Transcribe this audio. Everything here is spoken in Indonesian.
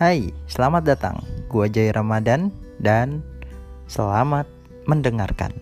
Hai, selamat datang. Gua Jai Ramadan dan selamat mendengarkan.